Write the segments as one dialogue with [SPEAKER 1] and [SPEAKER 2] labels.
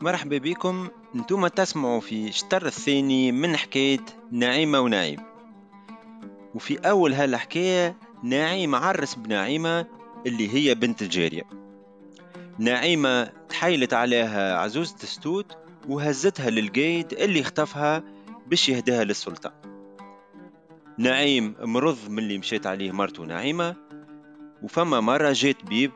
[SPEAKER 1] مرحبا بكم. أنتم تسمعوا في الشطر الثاني من حكاية نعيمة ونعيم. وفي أول هالحكاية نعيم عرس بنعيمة اللي هي بنت الجارية نعيمة تحيلت عليها عزوزة ستوت وهزتها للقايد اللي اختفها باش يهداها للسلطان نعيم مرض من اللي مشيت عليه مرته نعيمة وفما مرة جات بيب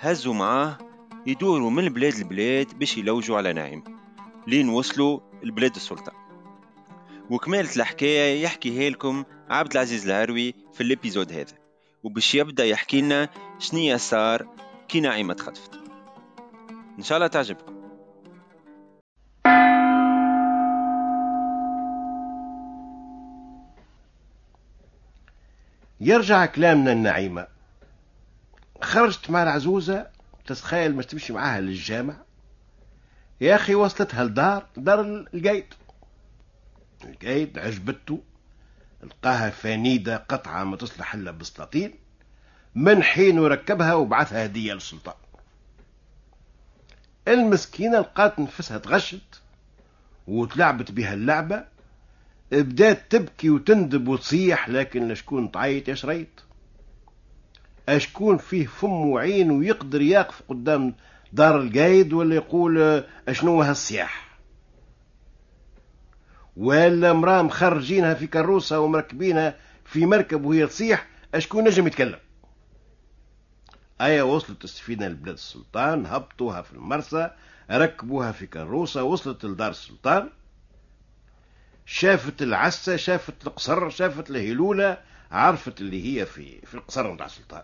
[SPEAKER 1] هزوا معاه يدوروا من بلاد لبلاد باش يلوجوا على نعيم لين وصلوا لبلاد السلطان وكمالة الحكاية يحكيها لكم عبد العزيز الهروي في الإبيزود هذا. وباش يبدأ يحكي لنا شنيا صار كي نعيمة تخطفت. إن شاء الله تعجبكم.
[SPEAKER 2] يرجع كلامنا النعيمة خرجت مع العزوزة تتخيل مش تمشي معاها للجامع؟ يا أخي وصلتها لدار دار القايد القايد عجبته لقاها فنيدة قطعة ما تصلح إلا بسلاطين. من حين ركبها وبعثها هدية للسلطان. المسكينة لقات نفسها تغشت وتلعبت بها اللعبة. بدات تبكي وتندب وتصيح لكن لشكون تعيط يا شريط؟ أشكون فيه فم وعين ويقدر يقف قدام دار القايد ولا يقول أشنو هالصياح ولا مراه مخرجينها في كروسة ومركبينها في مركب وهي تصيح أشكون نجم يتكلم؟ ايا وصلت السفينة لبلاد السلطان هبطوها في المرسى ركبوها في كروسة وصلت لدار السلطان. شافت العسة شافت القصر شافت الهلولة عرفت اللي هي في في القصر نتاع السلطان.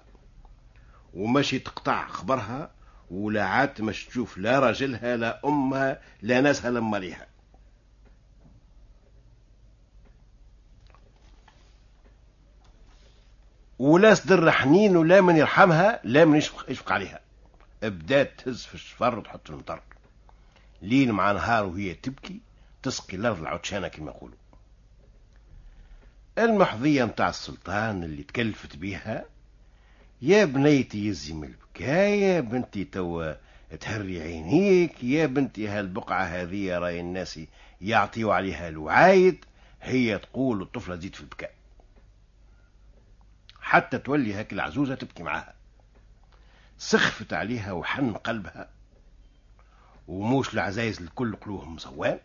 [SPEAKER 2] ومشي تقطع خبرها ولا عاد مش تشوف لا راجلها لا أمها لا ناسها لما ليها ولا صدر حنين ولا من يرحمها لا من يشفق, يشفق عليها. بدات تهز في الشفر وتحط المطر. لين مع نهار وهي تبكي تسقي الأرض العطشانة كما يقولوا. المحظيه متاع السلطان اللي تكلفت بيها يا بنيتي يزم البكاء يا بنتي توا تهري عينيك يا بنتي هالبقعة هذه راي الناس يعطيوا عليها الوعايد هي تقول الطفلة تزيد في البكاء. حتى تولي هاك العزوزة تبكي معاها. سخفت عليها وحن قلبها. وموش العزايز الكل قلوهم صوام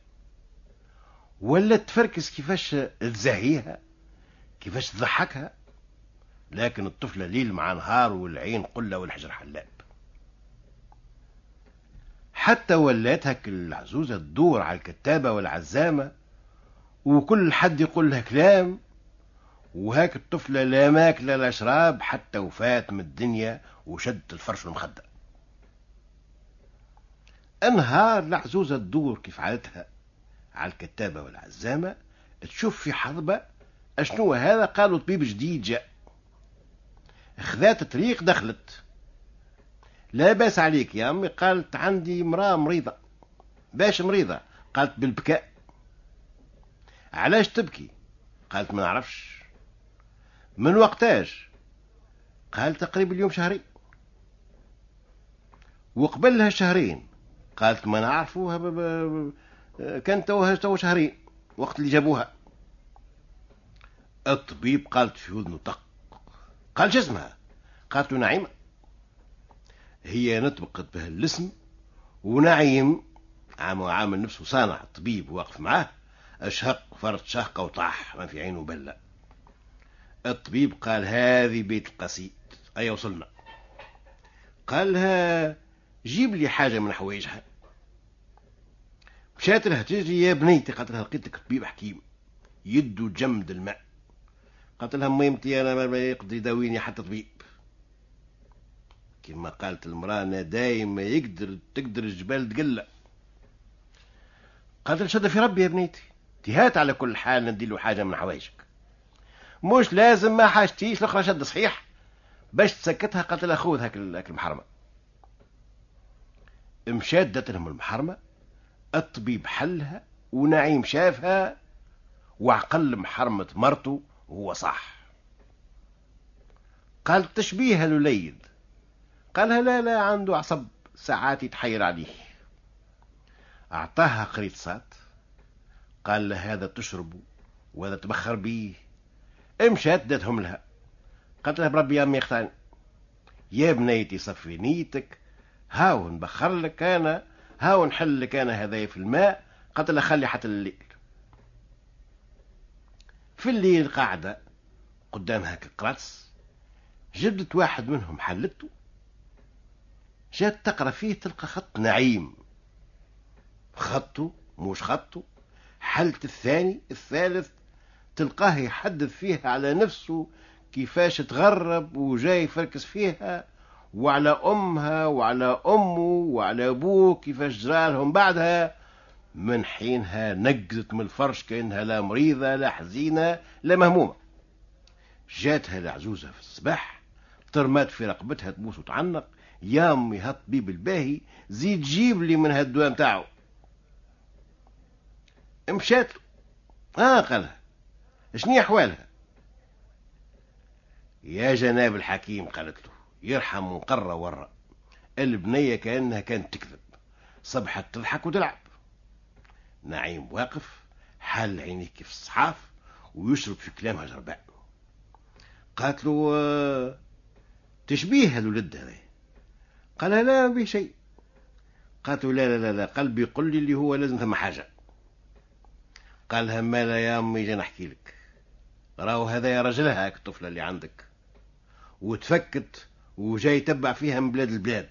[SPEAKER 2] ولا تفركس كيفاش تزهيها كيفاش تضحكها. لكن الطفلة ليل مع نهار والعين قلة والحجر حلاب. حتى ولات هك العزوزة تدور على الكتابة والعزامة وكل حد يقول لها كلام وهاك الطفلة لا ماكلة لا شراب حتى وفات من الدنيا وشدت الفرش المخدة. أنهار العزوزة تدور كيف عادتها على الكتابة والعزامة تشوف في حضبة أشنو هذا؟ قالوا طبيب جديد جاء. خذات طريق دخلت. لا باس عليك يا أمي قالت عندي امرأة مريضة. باش مريضة؟ قالت بالبكاء. علاش تبكي؟ قالت ما نعرفش. من وقتاش؟ قال تقريبا اليوم شهرين. وقبلها شهرين قالت ما نعرفوها كان توها تو شهرين وقت اللي جابوها. الطبيب قالت في وذنه طق قال اسمها؟ قالت له نعيمة هي نطبقت به الاسم ونعيم عام عامل نفسه صانع طبيب واقف معاه أشهق فرط شهقة وطاح ما في عينه بلة الطبيب قال هذه بيت القصيد أي وصلنا. قال لها جيب لي حاجة من حوايجها. مشات لها تجري يا بنيتي قالت لها لقيت لك طبيب حكيم. يده جمد الماء. قالت لها ميمتي أنا ما يقدر يداويني حتى طبيب. كما قالت المرأة أنا دايم ما يقدر تقدر الجبال تقلع. قالت شد في ربي يا بنيتي. تهات على كل حال نديله حاجة من حوايجك. مش لازم ما حاجتيش الأخرى شد صحيح. باش تسكتها قالت لها خذ هاك المحرمة. مشات دات لهم المحرمة. الطبيب حلها ونعيم شافها وعقل محرمة مرته. وهو صح. قال تشبيه الوليد قالها لا لا عنده عصب ساعات يتحير عليه. أعطاها قريط صات قال له هذا تشرب وهذا تبخر بيه. امشات داتهم لها. قالت له بربي يا أمي اختاني يا بنيتي صفي نيتك. هاو نبخر لك أنا هاو نحل لك أنا هذايا في الماء. قالت له خلي حتى الليل في الليل قاعدة قدامها كقراص جبدت واحد منهم حلته جات تقرأ فيه تلقى خط نعيم. خطه مش خطه حلت الثاني الثالث تلقاه يحدث فيها على نفسه كيفاش تغرب وجاي يفركس فيها وعلى أمها وعلى أمه وعلى أبوه كيفاش جرالهم بعدها. من حينها نقزت من الفرش كأنها لا مريضة لا حزينة لا مهمومة. جاتها العجوزة في الصباح ترمات في رقبتها تبوس وتعنق يا أمي هالطبيب الباهي زيد جيب لي من هالدواء متاعو مشات. آه قالها. شنو احوالها يا جناب الحكيم قالت له يرحم مقرة ورا. البنية كأنها كانت تكذب. صبحت تضحك وتلعب. نعيم واقف حال عينيه كيف الصحاف ويشرب في كلامها جرباء قالت له آه، تشبيه الولد هذا؟ قال لا ما شيء. قالت له لا لا لا قلبي يقول لي اللي هو لازم ثم حاجة. قال لها مالا يا أمي جا نحكي لك. راهو هذا يا رجلها هاك الطفلة اللي عندك. وتفكت وجاي يتبع فيها من بلاد البلاد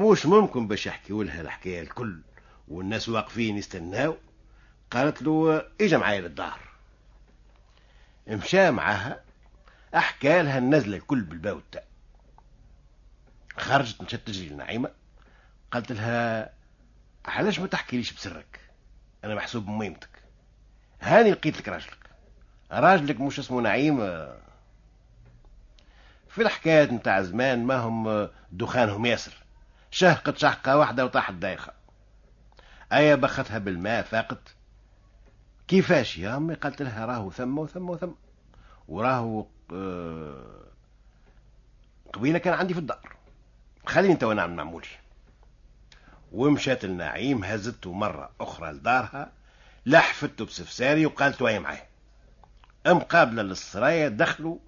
[SPEAKER 2] مش ممكن باش يحكيوا لها الحكاية الكل والناس واقفين يستناو. قالت له إجا معايا للدار. مشى معاها أحكى لها النزلة الكل بالباو تاع خرجت مشات تجري لنعيمة. قالت لها علاش ما تحكي ليش بسرك؟ أنا محسوب بميمتك. هاني لقيت لك راجلك. راجلك مش اسمه نعيم في الحكايات نتاع زمان ما هم دخانهم ياسر. شهقت شهقة واحدة وطاحت دايخة. أيا بختها بالماء فاقت. كيفاش يا أمي؟ قالت لها راهو ثم وثم وثم. وراهو آه، قبيلة كان عندي في الدار. خليني تو نعمل معمولي ومشات النعيم هزته مرة أخرى لدارها لحفته بسفساري وقالت ويا معاه مقابلة للسرايا دخلوا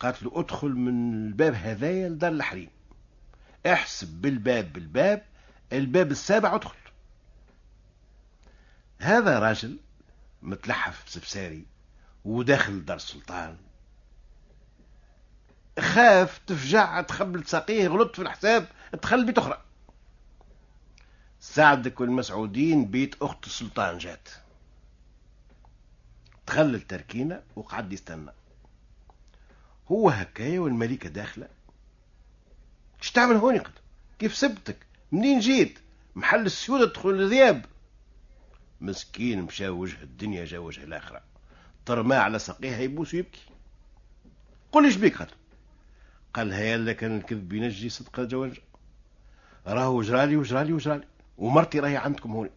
[SPEAKER 2] قالت له أدخل من الباب هذايا لدار الحريم. احسب بالباب بالباب الباب السابع ادخل. هذا راجل متلحف بسبساري وداخل دار السلطان. خاف تفجع تخبل ساقيه غلط في الحساب دخل بيت أخرى. سعدك والمسعودين بيت أخت السلطان جات. دخل التركينة وقعد يستنى. هو هكايا والملكة داخلة. إيش تعمل هوني قد. كيف سبتك؟ منين جيت؟ محل السيودة تدخل الذياب مسكين مشى وجه الدنيا جا وجه الآخرة. ترمى على ساقيها يبوس ويبكي. قل إيش بيك قال قال هيا كان الكذب ينجي صدق الجوانج راهو جرالي وجرالي وجرالي. ومرتي راهي عندكم هوني.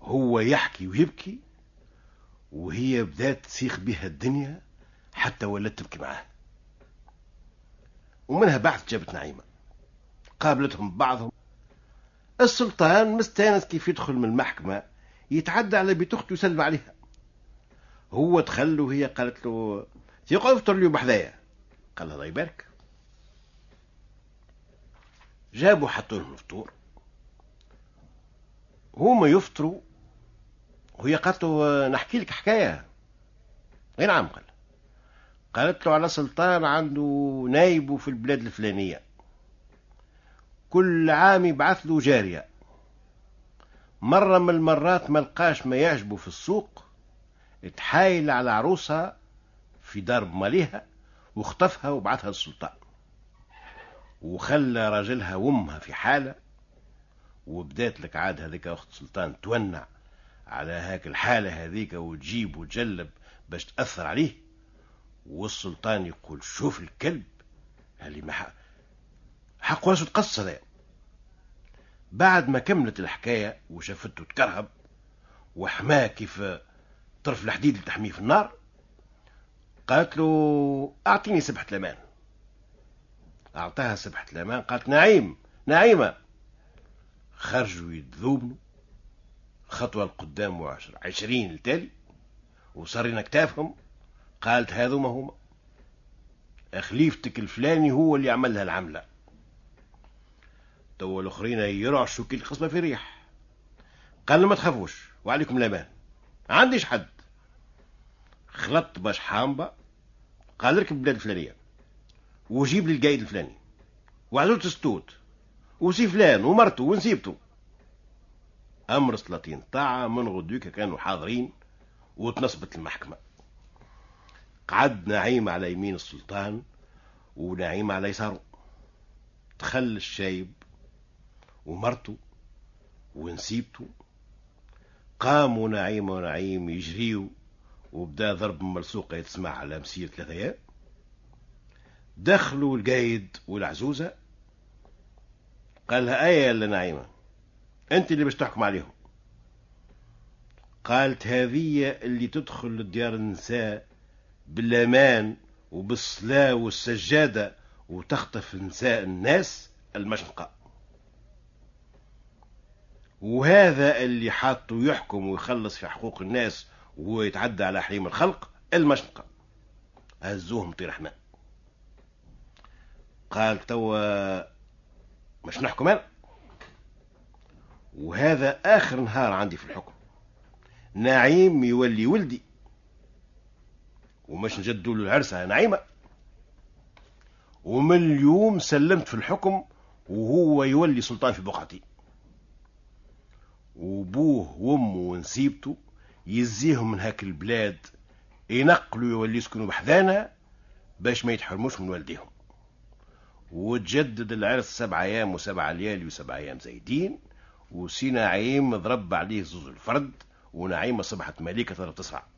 [SPEAKER 2] هو يحكي ويبكي وهي بدات تسيخ بها الدنيا حتى ولت تبكي معاه. ومنها بعث جابت نعيمة. قابلتهم بعضهم. السلطان مستانس كيف يدخل من المحكمة يتعدى على بيت أخته يسلم عليها. هو دخل وهي قالت له تيقعد أفطر اليوم بحذايا قال لها الله يبارك. جابوا حطوا لهم الفطور هما يفطروا وهي قالت له نحكي لك حكاية. أي نعم قال. قالت له على سلطان عنده نايبه في البلاد الفلانية. كل عام يبعث له جارية. مرة من المرات ما لقاش ما يعجبه في السوق تحايل على عروسها في دار ماليها واختفها وبعثها للسلطان. وخلى راجلها وأمها في حالة وبدات لك عاد هذيك أخت سلطان تونع على هاك الحالة هذيك وتجيب وتجلب باش تأثر عليه. والسلطان يقول شوف الكلب. اللي ما حق راسه تقص هذا بعد ما كملت الحكاية وشافته تكرهب وحماه كيف طرف الحديد اللي تحميه في النار قالت له أعطيني سبحة الأمان. أعطاها سبحة الأمان قالت نعيم نعيمة. خرجوا يتذوبنوا خطوة لقدام وعشر عشرين التالي وصرنا كتافهم قالت هذو ما هما. خليفتك الفلاني هو اللي عمل العملة. تو الأخرين يرعشوا كل قسمة في ريح. قال ما تخافوش وعليكم الامان عنديش حد. خلطت باش حامبة قال ركب البلاد الفلانية. وجيب لي القايد الفلاني. وعزوت ستوت وسي فلان ومرته ونسيبته. أمر سلاطين طاعة من غدوك كانوا حاضرين وتنصبت المحكمة. قعد نعيم على يمين السلطان ونعيم على يساره. دخل الشايب ومرته ونسيبته. قاموا نعيم ونعيم يجريوا وبدا ضرب ملصوقة يتسمع على مسير ثلاثة أيام دخلوا القايد والعزوزة. قال لها أيا يا نعيمة أنت اللي باش تحكم عليهم. قالت هذه اللي تدخل لديار النساء بالأمان وبالصلاة والسجادة وتخطف نساء الناس المشنقة وهذا اللي حاطه يحكم ويخلص في حقوق الناس وهو يتعدى على حريم الخلق المشنقة هزوهم طير حماء قال توا مش نحكم أنا؟ وهذا آخر نهار عندي في الحكم. نعيم يولي ولدي. ومش نجدوا له العرسة نعيمة. ومن اليوم سلمت في الحكم وهو يولي سلطان في بقعتي وبوه وأمه ونسيبته يزيهم من هاك البلاد ينقلوا يولي يسكنوا بحذانا باش ما يتحرموش من والديهم. وتجدد العرس سبع أيام وسبع ليالي وسبع أيام زايدين وسي نعيم ضرب عليه زوز الفرد ونعيم اصبحت ملكة تسرع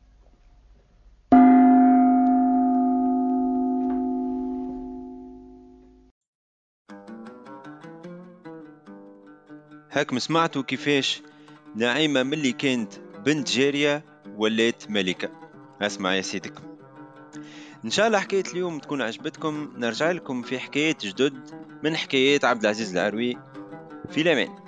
[SPEAKER 1] هاكم سمعتوا كيفاش نعيمة ملي كانت بنت جارية ولات ملكة. أسمع يا سيدك. إن شاء الله حكاية اليوم تكون عجبتكم. نرجع لكم في حكايات جدد من حكايات عبد العزيز العروي في الأمان.